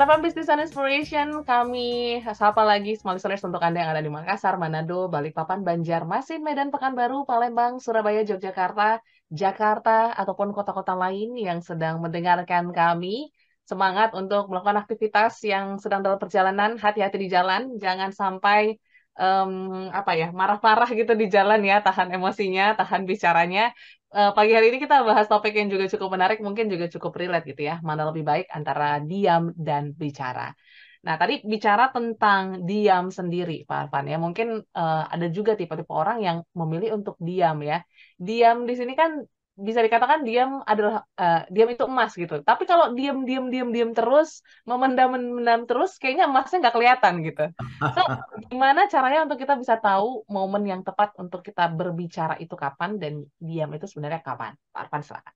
FM Business and Inspiration, kami sapa lagi small listeners untuk Anda yang ada di Makassar, Manado, Balikpapan, Banjarmasin, Medan, Pekanbaru, Palembang, Surabaya, Yogyakarta, Jakarta, ataupun kota-kota lain yang sedang mendengarkan kami. Semangat untuk melakukan aktivitas yang sedang dalam perjalanan, hati-hati di jalan, jangan sampai um, apa ya marah-marah gitu di jalan ya, tahan emosinya, tahan bicaranya uh, pagi hari ini kita bahas topik yang juga cukup menarik, mungkin juga cukup relate gitu ya. Mana lebih baik antara diam dan bicara. Nah, tadi bicara tentang diam sendiri, Pak Arfan ya. Mungkin uh, ada juga tipe-tipe orang yang memilih untuk diam ya. Diam di sini kan bisa dikatakan diam adalah uh, diam itu emas gitu. Tapi kalau diam diam diam diam terus, memendam memendam terus, kayaknya emasnya nggak kelihatan gitu. So, gimana caranya untuk kita bisa tahu momen yang tepat untuk kita berbicara itu kapan dan diam itu sebenarnya kapan? Pak Arfan silakan.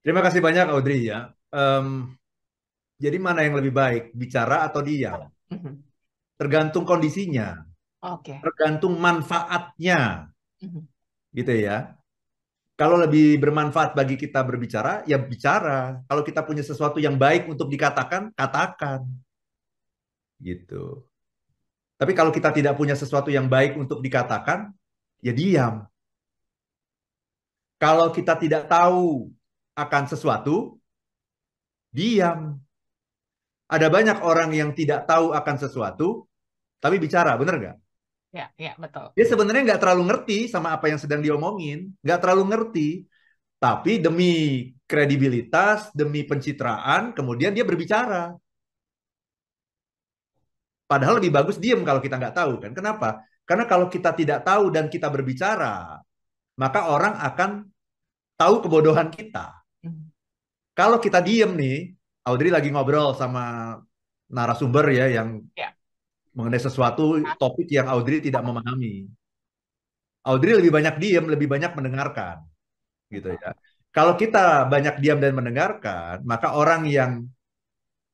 Terima kasih banyak Audrey ya. Um, jadi mana yang lebih baik, bicara atau diam? Mhm. Tergantung kondisinya. Oke. Okay. Tergantung manfaatnya. Mm-hmm. Gitu ya kalau lebih bermanfaat bagi kita berbicara, ya bicara. Kalau kita punya sesuatu yang baik untuk dikatakan, katakan. Gitu. Tapi kalau kita tidak punya sesuatu yang baik untuk dikatakan, ya diam. Kalau kita tidak tahu akan sesuatu, diam. Ada banyak orang yang tidak tahu akan sesuatu, tapi bicara, benar nggak? Ya, ya betul. Dia sebenarnya nggak terlalu ngerti sama apa yang sedang diomongin, nggak terlalu ngerti. Tapi demi kredibilitas, demi pencitraan, kemudian dia berbicara. Padahal lebih bagus diem kalau kita nggak tahu kan. Kenapa? Karena kalau kita tidak tahu dan kita berbicara, maka orang akan tahu kebodohan kita. Hmm. Kalau kita diem nih, Audrey lagi ngobrol sama narasumber ya yang ya mengenai sesuatu topik yang Audrey tidak memahami. Audrey lebih banyak diam, lebih banyak mendengarkan. Gitu ya. Kalau kita banyak diam dan mendengarkan, maka orang yang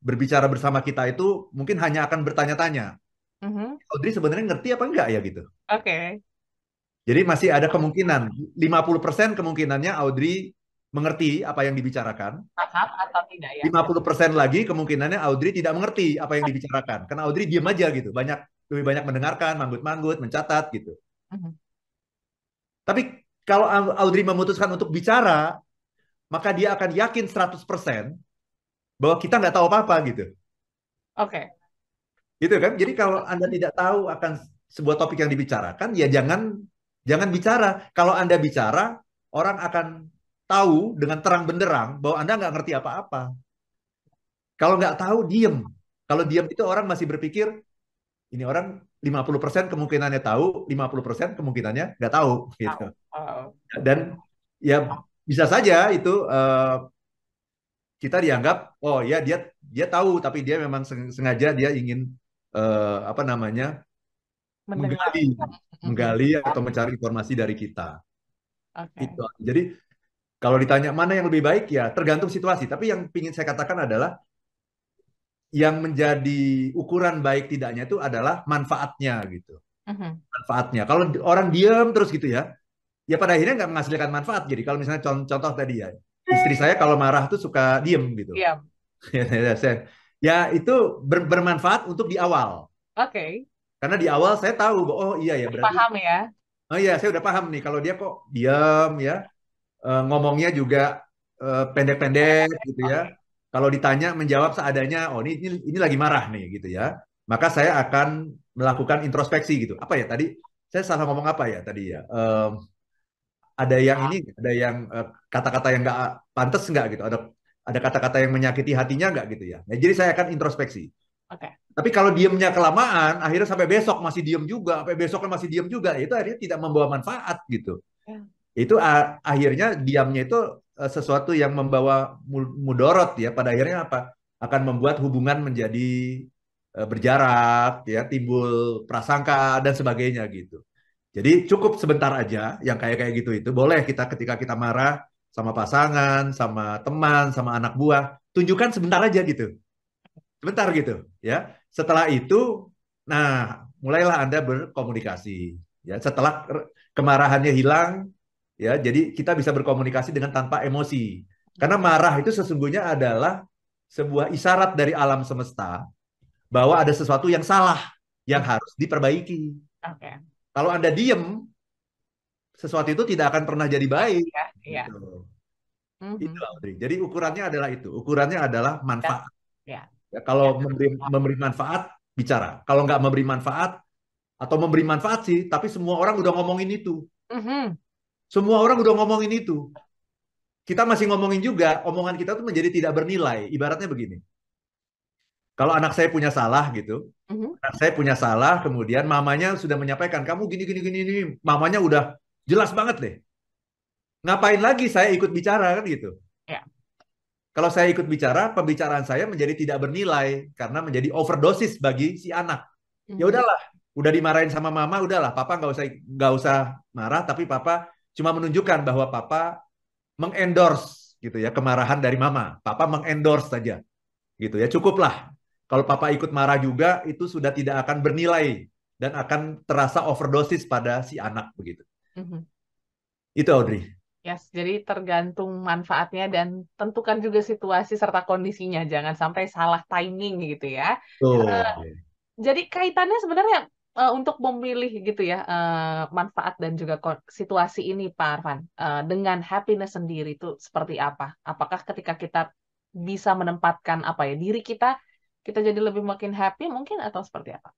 berbicara bersama kita itu mungkin hanya akan bertanya-tanya. Mm-hmm. Audrey sebenarnya ngerti apa enggak ya gitu. Oke. Okay. Jadi masih ada kemungkinan, 50% kemungkinannya Audrey mengerti apa yang dibicarakan. Paham atau tidak ya? 50% lagi kemungkinannya Audrey tidak mengerti apa yang dibicarakan. Karena Audrey diam aja gitu. Banyak lebih banyak mendengarkan, manggut-manggut, mencatat gitu. Uh-huh. Tapi kalau Audrey memutuskan untuk bicara, maka dia akan yakin 100% bahwa kita nggak tahu apa-apa gitu. Oke. Okay. Gitu kan? Jadi kalau Anda tidak tahu akan sebuah topik yang dibicarakan, ya jangan jangan bicara. Kalau Anda bicara, orang akan tahu dengan terang benderang bahwa Anda nggak ngerti apa-apa. Kalau nggak tahu, diem. Kalau diem itu orang masih berpikir, ini orang 50% kemungkinannya tahu, 50% kemungkinannya nggak tahu. Gitu. Dan ya bisa saja itu uh, kita dianggap, oh ya dia dia tahu, tapi dia memang sengaja dia ingin uh, apa namanya menggali, menggali atau mencari informasi dari kita. Okay. Itu. Jadi kalau ditanya mana yang lebih baik ya tergantung situasi. Tapi yang ingin saya katakan adalah yang menjadi ukuran baik tidaknya itu adalah manfaatnya gitu. Uh-huh. Manfaatnya. Kalau orang diam terus gitu ya, ya pada akhirnya nggak menghasilkan manfaat. Jadi kalau misalnya contoh, contoh tadi ya, istri saya kalau marah tuh suka diem gitu. Diam. ya, itu ber, bermanfaat untuk di awal. Oke. Okay. Karena di awal saya tahu, oh iya ya berarti. Paham ya. Oh iya, saya udah paham nih. Kalau dia kok diam ya, uh, ngomongnya juga uh, pendek-pendek gitu ya. Kalau ditanya menjawab seadanya, oh ini, ini ini lagi marah nih gitu ya. Maka saya akan melakukan introspeksi gitu. Apa ya tadi? Saya salah ngomong apa ya tadi ya? Um, ada yang ini, ada yang kata-kata uh, yang nggak pantas nggak gitu? Ada ada kata-kata yang menyakiti hatinya nggak gitu ya? Nah, jadi saya akan introspeksi. Oke. Okay. Tapi kalau diamnya kelamaan, akhirnya sampai besok masih diem juga, sampai besok masih diem juga, itu akhirnya tidak membawa manfaat gitu. Yeah itu akhirnya diamnya itu uh, sesuatu yang membawa mudorot ya pada akhirnya apa akan membuat hubungan menjadi uh, berjarak ya timbul prasangka dan sebagainya gitu jadi cukup sebentar aja yang kayak kayak gitu itu. Boleh kita ketika kita marah sama pasangan sama teman sama anak buah tunjukkan sebentar aja gitu. Sebentar gitu ya. Setelah itu nah mulailah anda berkomunikasi ya. Setelah kemarahannya hilang ya jadi kita bisa berkomunikasi dengan tanpa emosi. Karena marah itu sesungguhnya adalah sebuah isyarat dari alam semesta bahwa ada sesuatu yang salah yang harus diperbaiki. Oke. Kalau Anda diem, sesuatu itu tidak akan pernah jadi baik. Ya, iya. Gitu. Mhm. Itu Audrey. Jadi ukurannya adalah itu. Ukurannya adalah manfaat. Ya. Ya, kalau Ya. memberi memberi manfaat bicara. Kalau nggak memberi manfaat atau memberi manfaat sih, tapi semua orang udah ngomongin itu. Mhm. Semua orang udah ngomongin itu. Kita masih ngomongin juga, omongan kita tuh menjadi tidak bernilai. Ibaratnya begini. Kalau anak saya punya salah gitu, Mhm. anak saya punya salah, kemudian mamanya sudah menyampaikan, kamu gini, gini, gini, gini. Mamanya udah jelas banget deh. Ngapain lagi saya ikut bicara kan gitu. Ya. Kalau saya ikut bicara, pembicaraan saya menjadi tidak bernilai karena menjadi overdosis bagi si anak. Ya Mhm. udahlah, udah dimarahin sama mama, udahlah, papa nggak usah nggak usah marah, tapi papa cuma menunjukkan bahwa papa mengendorse gitu ya kemarahan dari mama. Papa mengendorse saja, gitu ya cukuplah. Kalau papa ikut marah juga, itu sudah tidak akan bernilai dan akan terasa overdosis pada si anak begitu. Mhm. Itu Audrey. Yes, jadi tergantung manfaatnya dan tentukan juga situasi serta kondisinya. Jangan sampai salah timing gitu ya. Tuh. Eh, jadi kaitannya sebenarnya eh, untuk memilih gitu ya eh, manfaat dan juga situasi ini Pak Arfan eh, dengan happiness sendiri itu seperti apa? Apakah ketika kita bisa menempatkan apa ya diri kita kita jadi lebih makin happy mungkin atau seperti apa?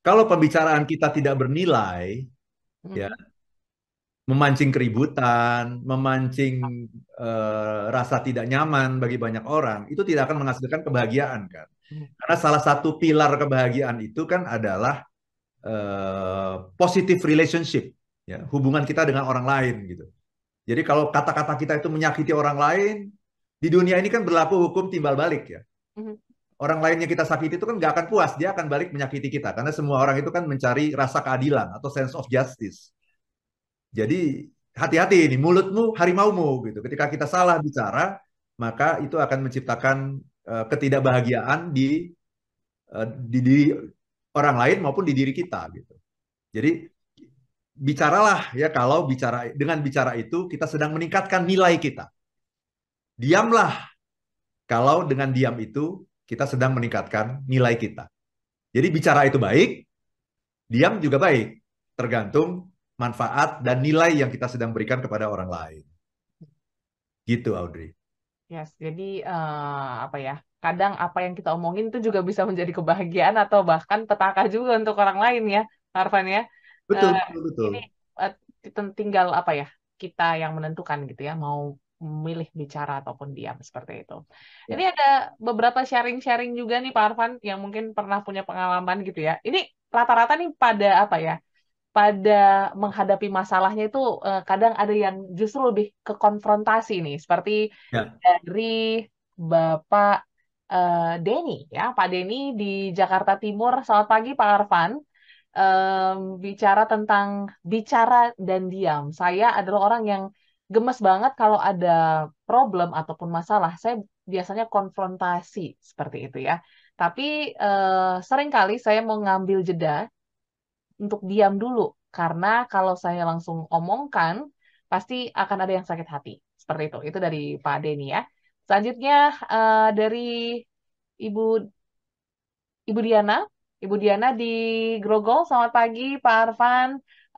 Kalau pembicaraan kita tidak bernilai, Mhm. ya memancing keributan, memancing eh, rasa tidak nyaman bagi banyak orang, itu tidak akan menghasilkan kebahagiaan kan. Hmm. Karena salah satu pilar kebahagiaan itu kan adalah eh, positive relationship, ya, hubungan kita dengan orang lain gitu. Jadi kalau kata-kata kita itu menyakiti orang lain, di dunia ini kan berlaku hukum timbal balik ya. Orang lainnya kita sakiti itu kan nggak akan puas, dia akan balik menyakiti kita. Karena semua orang itu kan mencari rasa keadilan atau sense of justice. Jadi hati-hati ini mulutmu harimaumu gitu. Ketika kita salah bicara, maka itu akan menciptakan eh, ketidakbahagiaan di eh, di diri orang lain maupun di diri kita gitu. Jadi bicaralah ya kalau bicara dengan bicara itu kita sedang meningkatkan nilai kita. Diamlah kalau dengan diam itu kita sedang meningkatkan nilai kita. Jadi bicara itu baik, diam juga baik, tergantung manfaat dan nilai yang kita sedang berikan kepada orang lain. Gitu, Audrey. Yes, jadi eh, apa ya? Kadang apa yang kita omongin itu juga bisa menjadi kebahagiaan atau bahkan petaka juga untuk orang lain ya, Arfan ya. Betul, Eh, betul, betul. ini ten- tinggal apa ya? Kita yang menentukan gitu ya, mau memilih bicara ataupun diam seperti itu. Ya. Ini ada beberapa sharing-sharing juga nih Pak Arfan yang mungkin pernah punya pengalaman gitu ya. Ini rata-rata nih pada apa ya? Pada menghadapi masalahnya itu eh, kadang ada yang justru lebih ke konfrontasi nih, seperti Ya. dari Bapak eh, Denny ya, Pak Denny di Jakarta Timur. Selamat pagi Pak Arfan. Em, bicara tentang bicara dan diam. Saya adalah orang yang gemes banget kalau ada problem ataupun masalah. Saya biasanya konfrontasi seperti itu ya. Tapi eh, sering kali saya mau ngambil jeda untuk diam dulu karena kalau saya langsung omongkan pasti akan ada yang sakit hati. Seperti itu. Itu dari Pak Denny ya. Selanjutnya eh, dari Ibu Ibu Diana, Ibu Diana di Grogol. Selamat pagi Pak Arfan.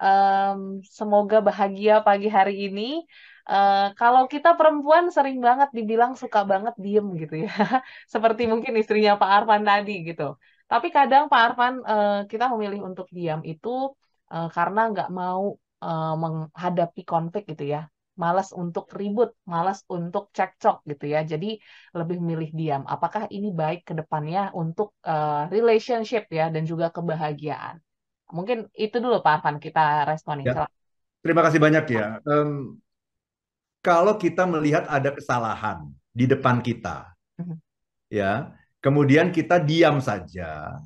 Em, semoga bahagia pagi hari ini. Eh, kalau kita perempuan sering banget dibilang suka banget diem gitu ya. Seperti mungkin istrinya Pak Arfan tadi gitu. Tapi kadang Pak Arfan eh, kita memilih untuk diam itu eh, karena nggak mau eh, menghadapi konflik gitu ya. Malas untuk ribut, malas untuk cekcok gitu ya. Jadi lebih milih diam. Apakah ini baik ke depannya untuk eh, relationship ya dan juga kebahagiaan? Mungkin itu dulu Pak Arfan kita responin. Ya. Terima kasih banyak ya. Em, kalau kita melihat ada kesalahan di depan kita, Mhm. ya, kemudian kita diam saja,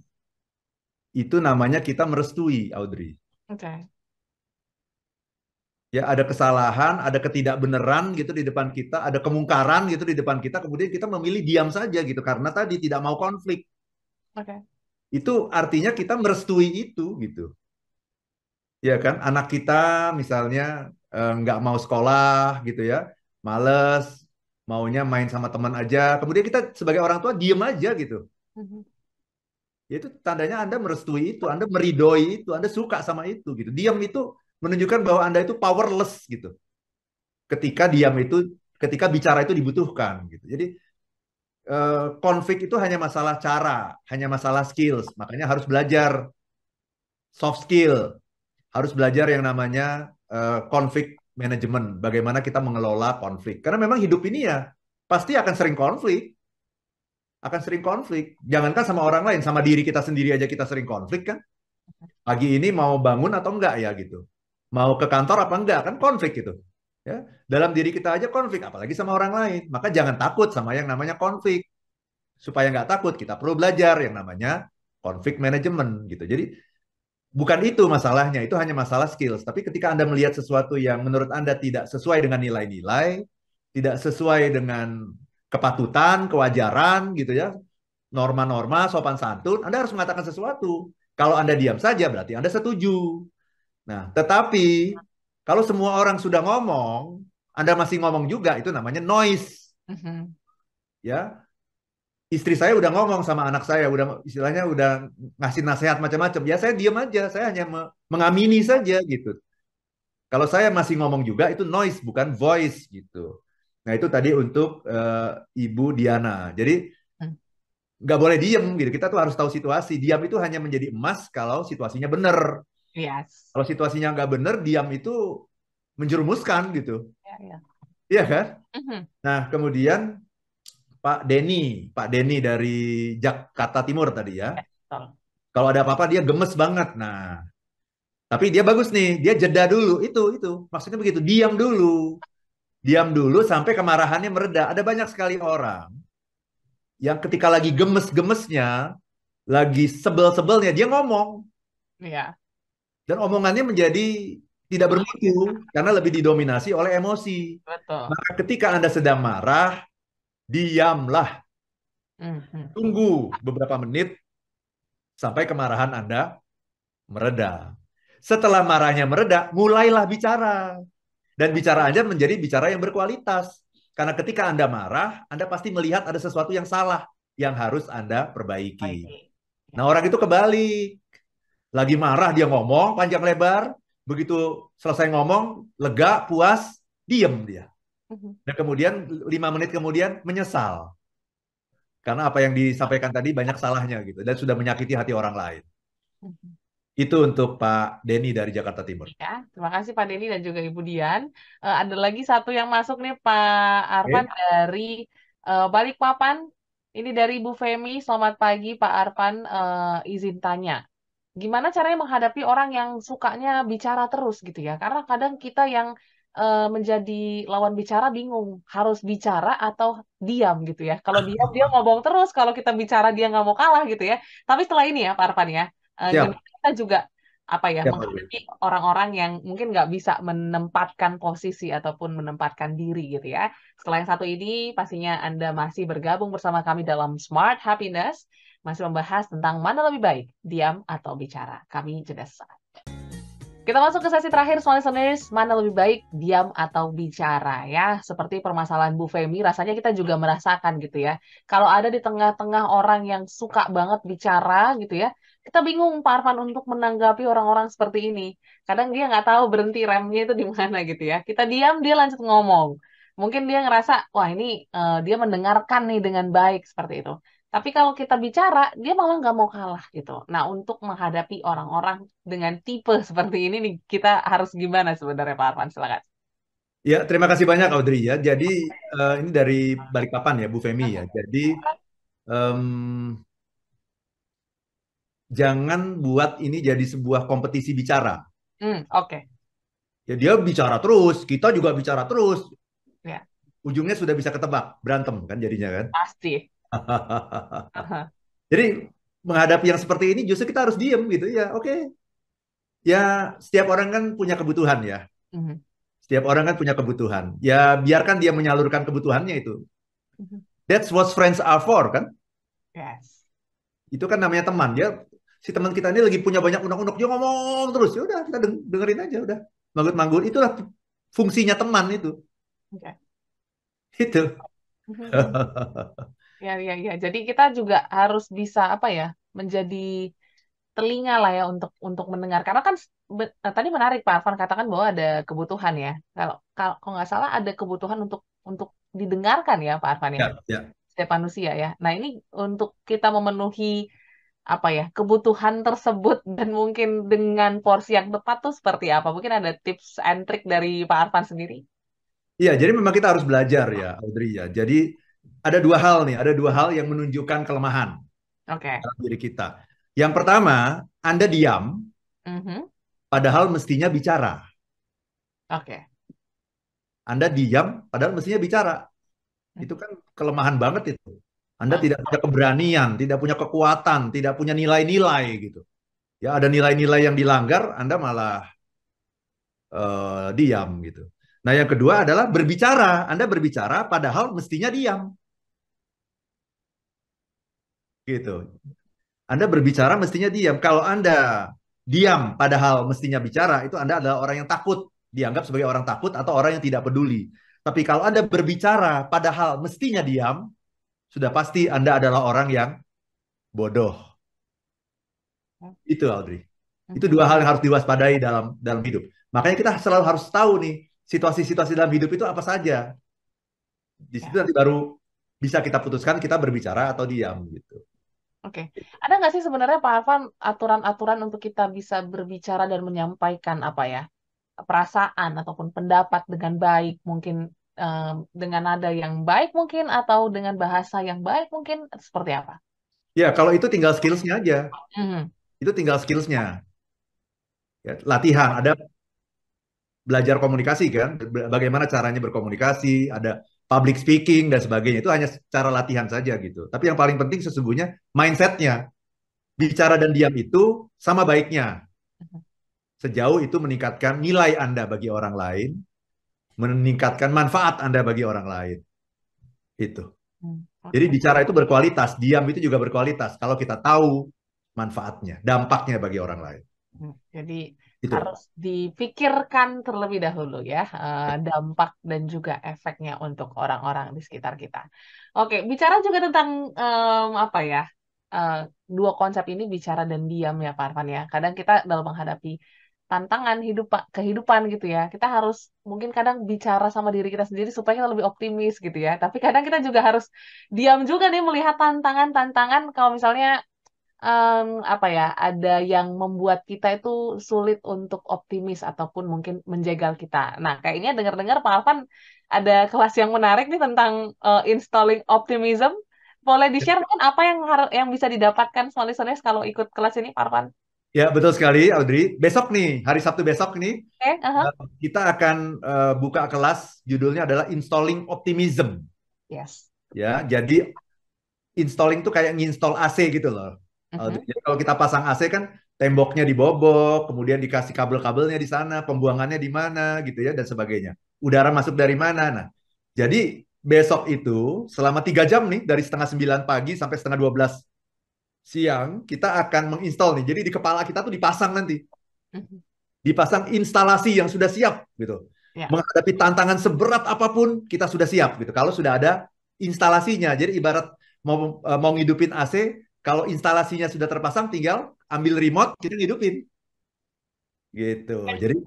itu namanya kita merestui, Audrey. Oke. Ya, ada kesalahan, ada ketidakbenaran gitu di depan kita, ada kemungkaran gitu di depan kita, kemudian kita memilih diam saja gitu karena tadi tidak mau konflik. Oke. Itu artinya kita merestui itu gitu. Ya kan, anak kita misalnya eh, nggak mau sekolah gitu ya, males, maunya main sama teman aja. Kemudian kita sebagai orang tua diem aja gitu. Mhm. Ya itu tandanya Anda merestui itu, Anda meridoi itu, Anda suka sama itu gitu. Diam itu menunjukkan bahwa Anda itu powerless gitu. Ketika diam itu, ketika bicara itu dibutuhkan gitu. Jadi eh, konflik itu hanya masalah cara, hanya masalah skills. Makanya harus belajar soft skill, harus belajar yang namanya uh, konflik manajemen, bagaimana kita mengelola konflik. Karena memang hidup ini ya pasti akan sering konflik, akan sering konflik. Jangankan sama orang lain, sama diri kita sendiri aja kita sering konflik kan. Pagi ini mau bangun atau enggak ya gitu, mau ke kantor apa enggak kan konflik gitu. Ya, dalam diri kita aja konflik, apalagi sama orang lain. Maka jangan takut sama yang namanya konflik. Supaya nggak takut, kita perlu belajar yang namanya konflik manajemen gitu. Jadi bukan itu masalahnya, itu hanya masalah skills. Tapi ketika Anda melihat sesuatu yang menurut Anda tidak sesuai dengan nilai-nilai, tidak sesuai dengan kepatutan, kewajaran gitu ya, norma-norma, sopan santun, Anda harus mengatakan sesuatu. Kalau Anda diam saja berarti Anda setuju. Nah, tetapi kalau semua orang sudah ngomong, Anda masih ngomong juga, itu namanya noise. Mhm. Ya, istri saya udah ngomong sama anak saya, udah istilahnya udah ngasih nasihat macam-macam. Ya saya diam aja, saya hanya me- mengamini saja gitu. Kalau saya masih ngomong juga itu noise bukan voice gitu. Nah itu tadi untuk eh, Ibu Diana. Jadi Hmm. nggak boleh diem gitu. Kita tuh harus tahu situasi. Diam itu hanya menjadi emas kalau situasinya benar. Yes. Kalau situasinya nggak benar, diam itu menjerumuskan gitu. Ya, ya. Iya kan? Mhm. Nah kemudian Pak Denny, Pak Denny dari Jakarta Timur tadi ya. Betul. Kalau ada apa-apa dia gemes banget. Nah, tapi dia bagus nih, dia jeda dulu. Itu itu maksudnya begitu, diam dulu. Diam dulu sampai kemarahannya mereda. Ada banyak sekali orang yang ketika lagi gemes-gemesnya, lagi sebel-sebelnya dia ngomong Iya. Dan omongannya menjadi tidak bermutu karena lebih didominasi oleh emosi. Betul. Maka ketika Anda sedang marah, diamlah. Mhm. Tunggu beberapa menit sampai kemarahan Anda mereda. Setelah marahnya mereda, mulailah bicara. Dan bicara Anda menjadi bicara yang berkualitas. Karena ketika Anda marah, Anda pasti melihat ada sesuatu yang salah yang harus Anda perbaiki. Baik. Nah, orang itu kebalik. Lagi marah dia ngomong panjang lebar, begitu selesai ngomong, lega, puas, diem dia. Mhm. Dan kemudian lima menit kemudian menyesal. Karena apa yang disampaikan tadi banyak salahnya gitu dan sudah menyakiti hati orang lain. Mhm. Itu untuk Pak Denny dari Jakarta Timur. Ya, terima kasih Pak Denny dan juga Ibu Dian. Eh, ada lagi satu yang masuk nih Pak Arfan dari eh, Balikpapan. Ini dari Ibu Femi. Selamat pagi Pak Arfan. Eh, izin tanya, gimana caranya menghadapi orang yang sukanya bicara terus gitu ya? Karena kadang kita yang eh, menjadi lawan bicara bingung harus bicara atau diam gitu ya. Kalau diam dia ngomong terus, kalau kita bicara dia nggak mau kalah gitu ya. Tapi setelah ini ya Pak Arfan ya, gimana kita juga apa ya Siap, menghadapi orang-orang yang mungkin nggak bisa menempatkan posisi ataupun menempatkan diri gitu ya. Setelah yang satu ini pastinya Anda masih bergabung bersama kami dalam Smart Happiness masih membahas tentang mana lebih baik diam atau bicara. Kami jeda sesaat. Kita masuk ke sesi terakhir small listeners, mana lebih baik diam atau bicara ya. Seperti permasalahan Bu Femi, rasanya kita juga merasakan gitu ya. Kalau ada di tengah-tengah orang yang suka banget bicara gitu ya, kita bingung Pak Arfan untuk menanggapi orang-orang seperti ini. Kadang dia nggak tahu berhenti remnya itu di mana gitu ya. Kita diam, dia lanjut ngomong. Mungkin dia ngerasa, wah ini eh, dia mendengarkan nih dengan baik seperti itu. Tapi kalau kita bicara, dia malah nggak mau kalah gitu. Nah, untuk menghadapi orang-orang dengan tipe seperti ini nih, kita harus gimana sebenarnya Pak Arfan? Silakan. Ya, terima kasih banyak Audrey ya. Jadi eh, ini dari Balikpapan ya, Bu Femi ya. Jadi em, jangan buat ini jadi sebuah kompetisi bicara. Hmm, oke. Ya dia bicara terus, kita juga bicara terus. Ya. Ujungnya sudah bisa ketebak, berantem kan jadinya kan. Pasti. Jadi menghadapi yang seperti ini justru kita harus diem gitu ya. Oke. Ya setiap orang kan punya kebutuhan ya. Mhm. Setiap orang kan punya kebutuhan. Ya biarkan dia menyalurkan kebutuhannya itu. Mhm. That's what friends are for kan. Yes. Itu kan namanya teman. Dia si teman kita ini lagi punya banyak unek-unek dia ngomong terus. Ya udah kita deng- dengerin aja udah. Manggut-manggut itulah fungsinya teman itu. Oke. Itu. Ya, ya, ya. Jadi kita juga harus bisa apa ya, menjadi telinga lah ya untuk untuk mendengar. Karena kan be- eh, tadi menarik Pak Arfan katakan bahwa ada kebutuhan ya. Kalau kalau kalau nggak salah ada kebutuhan untuk untuk didengarkan ya Pak Arfan ya, Ya, ya. setiap manusia ya. Nah ini untuk kita memenuhi apa ya kebutuhan tersebut dan mungkin dengan porsi yang tepat tuh seperti apa? Mungkin ada tips and trick dari Pak Arfan sendiri. Iya, jadi memang kita harus belajar ya, Audrey ya. Jadi ada dua hal nih, ada dua hal yang menunjukkan kelemahan Oke. dalam diri kita. Yang pertama, Anda diam, Mhm. padahal mestinya bicara. Oke. Anda diam, padahal mestinya bicara. Itu kan kelemahan banget itu. Anda tidak punya keberanian, tidak punya kekuatan, tidak punya nilai-nilai gitu. Ya ada nilai-nilai yang dilanggar, Anda malah eh, diam gitu. Nah yang kedua adalah berbicara. Anda berbicara padahal mestinya diam. Gitu. Anda berbicara mestinya diam. Kalau Anda diam padahal mestinya bicara, itu Anda adalah orang yang takut. Dianggap sebagai orang takut atau orang yang tidak peduli. Tapi kalau Anda berbicara padahal mestinya diam, sudah pasti Anda adalah orang yang bodoh. Itu Audrey. Itu dua hal yang harus diwaspadai dalam dalam hidup. Makanya kita selalu harus tahu nih situasi-situasi dalam hidup itu apa saja. Di situ nanti baru bisa kita putuskan kita berbicara atau diam gitu. Oke, ada nggak sih sebenarnya Pak Arfan aturan-aturan untuk kita bisa berbicara dan menyampaikan apa ya perasaan ataupun pendapat dengan baik, mungkin em, dengan nada yang baik mungkin atau dengan bahasa yang baik mungkin seperti apa? Ya kalau itu tinggal skillsnya aja. Mhm. Itu tinggal skillsnya. Ya, latihan. Ada belajar komunikasi kan, bagaimana caranya berkomunikasi, ada public speaking dan sebagainya. Itu hanya cara latihan saja gitu. Tapi yang paling penting sesungguhnya mindsetnya. Bicara dan diam itu sama baiknya. Sejauh itu meningkatkan nilai Anda bagi orang lain, meningkatkan manfaat Anda bagi orang lain. Itu. Hmm, Jadi bicara itu berkualitas, diam itu juga berkualitas. Kalau kita tahu manfaatnya, dampaknya bagi orang lain. Hmm, Jadi Itu. harus dipikirkan terlebih dahulu ya eh, dampak dan juga efeknya untuk orang-orang di sekitar kita. Oke, bicara juga tentang em, apa ya eh, dua konsep ini bicara dan diam ya Pak Arfan ya. Kadang kita dalam menghadapi tantangan hidup kehidupan gitu ya, kita harus mungkin kadang bicara sama diri kita sendiri supaya kita lebih optimis gitu ya. Tapi kadang kita juga harus diam juga nih melihat tantangan-tantangan kalau misalnya em, apa ya, ada yang membuat kita itu sulit untuk optimis ataupun mungkin menjegal kita. Nah, kayaknya dengar-dengar Pak Alvan ada kelas yang menarik nih tentang eh, installing optimism. Boleh di-share mungkin apa yang har- yang bisa didapatkan sama listeners kalau ikut kelas ini, Pak Alvan? Ya, betul sekali, Audrey. Besok nih, hari Sabtu besok nih, Oke, aha. eh, kita akan eh, buka kelas. Judulnya adalah Installing Optimism. Yes. Ya, jadi installing tuh kayak nginstall AC gitu loh. Mhm. Audrey. Jadi kalau kita pasang AC kan temboknya dibobok, kemudian dikasih kabel-kabelnya di sana, pembuangannya di mana gitu ya dan sebagainya. Udara masuk dari mana? Nah, jadi besok itu selama tiga jam nih dari setengah sembilan pagi sampai setengah dua belas siang kita akan menginstal nih. Jadi di kepala kita tuh dipasang nanti, Mhm. dipasang instalasi yang sudah siap gitu. Ya. Menghadapi tantangan seberat apa pun kita sudah siap gitu. Kalau sudah ada instalasinya, jadi ibarat mau eh, mau ngidupin AC, kalau instalasinya sudah terpasang, tinggal ambil remote kita ngidupin, gitu. Jadi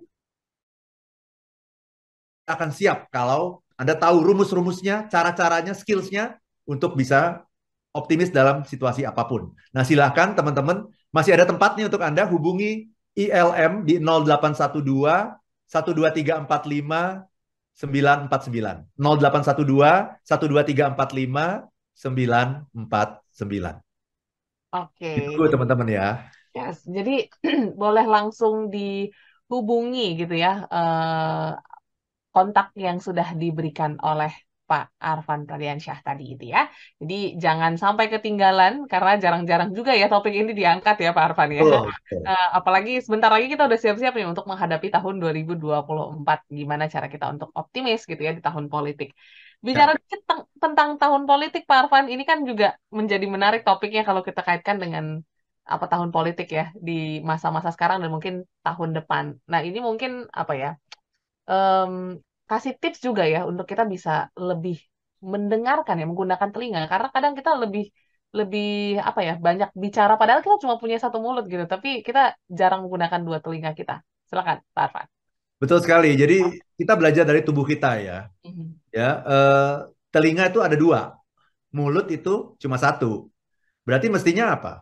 akan siap kalau Anda tahu rumus-rumusnya, cara-caranya, skillsnya untuk bisa optimis dalam situasi apa pun. Nah, silakan teman-teman, masih ada tempat nih untuk Anda hubungi ILM di 0812 12345 949 0812 12345 949. Oke. Itu teman-teman ya. Yes, jadi boleh langsung dihubungi gitu ya eh, kontak yang sudah diberikan oleh Pak Arfan Pradiansyah tadi itu ya. Jadi jangan sampai ketinggalan karena jarang-jarang juga ya topik ini diangkat ya Pak Arfan ya. Betul, betul. Eh, apalagi sebentar lagi kita udah siap-siap nih untuk menghadapi tahun 2024. Gimana cara kita untuk optimis gitu ya di tahun politik. Bicara teng- tentang tahun politik Pak Arfan, ini kan juga menjadi menarik topiknya kalau kita kaitkan dengan apa tahun politik ya di masa-masa sekarang dan mungkin tahun depan. Nah, ini mungkin apa ya? em, kasih tips juga ya untuk kita bisa lebih mendengarkan ya, menggunakan telinga. Karena kadang kita lebih lebih apa ya banyak bicara padahal kita cuma punya satu mulut gitu tapi kita jarang menggunakan dua telinga kita silakan Pak Arfan betul sekali. Jadi kita belajar dari tubuh kita ya. Mm-hmm. ya uh, telinga itu ada dua. Mulut itu cuma satu. Berarti mestinya apa?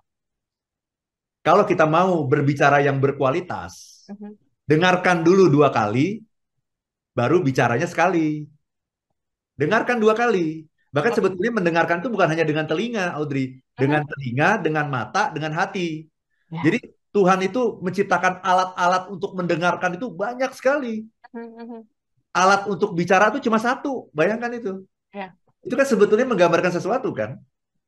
Kalau kita mau berbicara yang berkualitas mm-hmm. dengarkan dulu dua kali baru bicaranya sekali. Dengarkan dua kali. Bahkan sebetulnya mendengarkan itu bukan hanya dengan telinga, Audrey, dengan telinga, dengan mata, dengan hati. Ya. Jadi Tuhan itu menciptakan alat-alat untuk mendengarkan itu banyak sekali. Alat untuk bicara itu cuma satu, bayangkan itu. Ya. Itu kan sebetulnya menggambarkan sesuatu kan?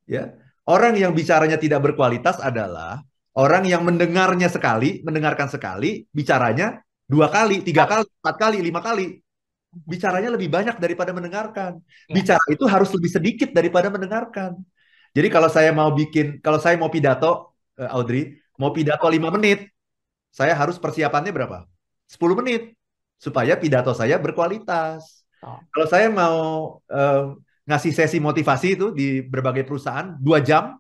Ya. Orang yang bicaranya tidak berkualitas adalah orang yang mendengarnya sekali, mendengarkan sekali, bicaranya dua kali, tiga kali, empat kali, lima kali bicaranya lebih banyak daripada mendengarkan. Ya. Bicara itu harus lebih sedikit daripada mendengarkan. Jadi kalau saya mau bikin, kalau saya mau pidato, uh, Audrey, mau pidato 5 menit, saya harus persiapannya berapa? 10 menit. Supaya pidato saya berkualitas. Oh. Kalau saya mau uh, ngasih sesi motivasi itu di berbagai perusahaan, 2 jam,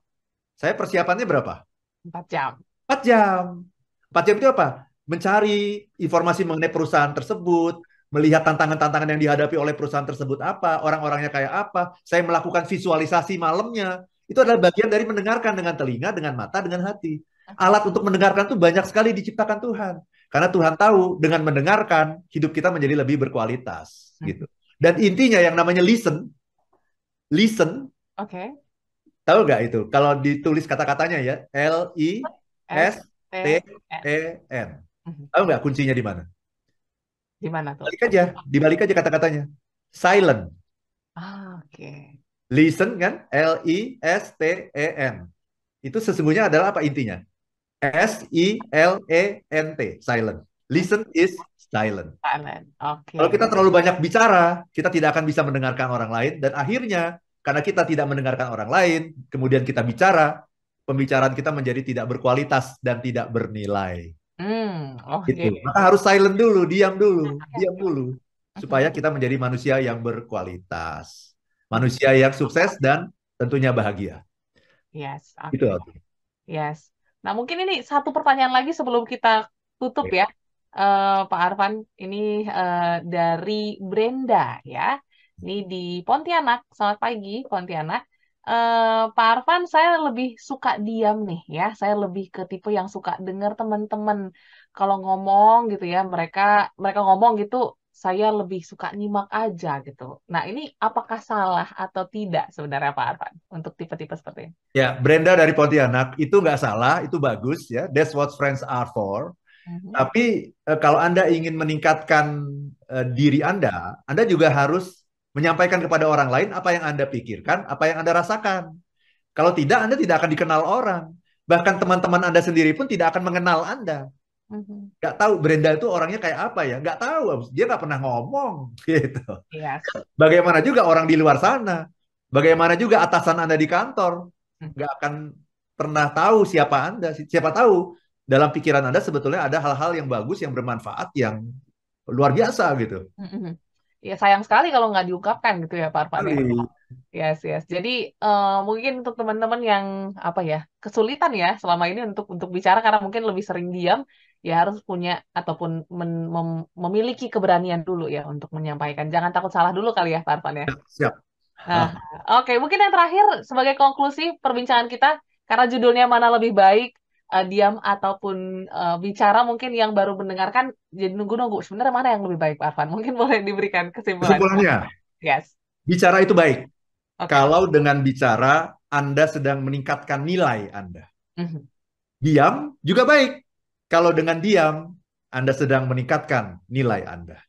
saya persiapannya berapa? 4 jam. 4 jam. 4 jam itu apa? Mencari informasi mengenai perusahaan tersebut, melihat tantangan-tantangan yang dihadapi oleh perusahaan tersebut apa, orang-orangnya kayak apa, saya melakukan visualisasi malamnya. Itu adalah bagian dari mendengarkan dengan telinga, dengan mata, dengan hati. Alat untuk mendengarkan itu banyak sekali diciptakan Tuhan. Karena Tuhan tahu dengan mendengarkan hidup kita menjadi lebih berkualitas hmm. gitu. Dan intinya yang namanya listen, listen. Oke. Okay. Tahu nggak itu? Kalau ditulis kata-katanya ya, L I S T E N. Hmm. Tahu nggak kuncinya di mana? Gimana tuh? Balik aja, dibalik aja kata-katanya. Silent. Ah, oke. Okay. Listen kan? L I S T E N. Itu sesungguhnya adalah apa intinya? S I L E N T, silent. Listen is silent. Silent. Oke. Okay. Kalau kita terlalu banyak bicara, kita tidak akan bisa mendengarkan orang lain dan akhirnya karena kita tidak mendengarkan orang lain, kemudian kita bicara, pembicaraan kita menjadi tidak berkualitas dan tidak bernilai. Hmm, oh gitu. Maka harus silent dulu, diam dulu, diam dulu supaya kita menjadi manusia yang berkualitas. Manusia yang sukses dan tentunya bahagia. Yes. Okay. Itu. Yes. Nah, mungkin ini satu pertanyaan lagi sebelum kita tutup okay. ya. Uh, Pak Arfan, ini uh, dari Brenda ya. Ini di Pontianak. Selamat pagi, Pontianak. Uh, Pak Arfan, saya lebih suka diam nih ya. Saya lebih ke tipe yang suka dengar teman-teman kalau ngomong gitu ya. Mereka mereka ngomong gitu, saya lebih suka nyimak aja gitu. Nah, ini apakah salah atau tidak sebenarnya Pak Arfan untuk tipe-tipe seperti ini? Ya, Brenda dari Pontianak itu nggak salah, itu bagus ya. That's what friends are for. Mm-hmm. Tapi uh, kalau Anda ingin meningkatkan uh, diri Anda, Anda juga harus menyampaikan kepada orang lain apa yang Anda pikirkan, apa yang Anda rasakan. Kalau tidak, Anda tidak akan dikenal orang. Bahkan teman-teman Anda sendiri pun tidak akan mengenal Anda. Mm-hmm. Gak tahu Brenda itu orangnya kayak apa ya? Gak tahu, dia gak pernah ngomong gitu. Yes. Bagaimana juga orang di luar sana? Bagaimana juga atasan Anda di kantor? Mm. Gak akan pernah tahu siapa Anda. Siapa tahu dalam pikiran Anda sebetulnya ada hal-hal yang bagus, yang bermanfaat, yang luar biasa gitu. Mm-hmm ya sayang sekali kalau nggak diungkapkan gitu ya Pak Arfan. Ya. Yes, yes. Jadi uh, mungkin untuk teman-teman yang apa ya kesulitan ya selama ini untuk untuk bicara karena mungkin lebih sering diam, ya harus punya ataupun men, mem, memiliki keberanian dulu ya untuk menyampaikan. Jangan takut salah dulu kali ya Pak Arfan ya. Siap. Nah, oke okay. mungkin yang terakhir sebagai konklusi perbincangan kita karena judulnya mana lebih baik uh, diam ataupun uh, bicara mungkin yang baru mendengarkan jadi nunggu-nunggu sebenarnya mana yang lebih baik Pak Arfan mungkin boleh diberikan kesimpulan kesimpulannya yes bicara itu baik okay. kalau dengan bicara Anda sedang meningkatkan nilai Anda mm-hmm. diam juga baik kalau dengan diam Anda sedang meningkatkan nilai Anda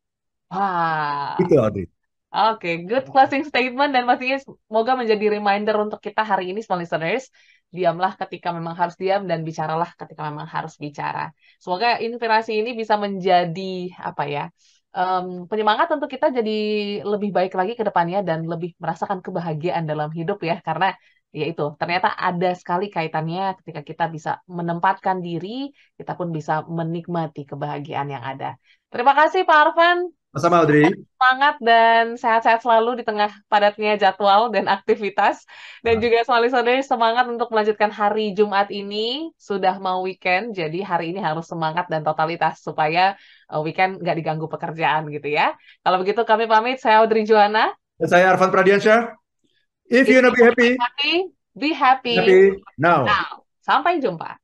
Wah. itu Audrey Oke, okay, good closing statement dan pastinya semoga menjadi reminder untuk kita hari ini, small listeners, diamlah ketika memang harus diam dan bicaralah ketika memang harus bicara. Semoga inspirasi ini bisa menjadi apa ya um, penyemangat untuk kita jadi lebih baik lagi ke depannya dan lebih merasakan kebahagiaan dalam hidup ya karena ya itu ternyata ada sekali kaitannya ketika kita bisa menempatkan diri kita pun bisa menikmati kebahagiaan yang ada. Terima kasih Pak Arvan Sama Audrey. Semangat dan sehat-sehat selalu di tengah padatnya jadwal dan aktivitas. Dan Nah. juga Smali Saudari semangat untuk melanjutkan hari Jumat ini. Sudah mau weekend, jadi hari ini harus semangat dan totalitas supaya uh, weekend nggak diganggu pekerjaan gitu ya. Kalau begitu kami pamit, saya Audrey Joana. Dan saya Arfan Pradiansyah. If you wanna be happy, Happy, be happy happy now. now. Sampai jumpa.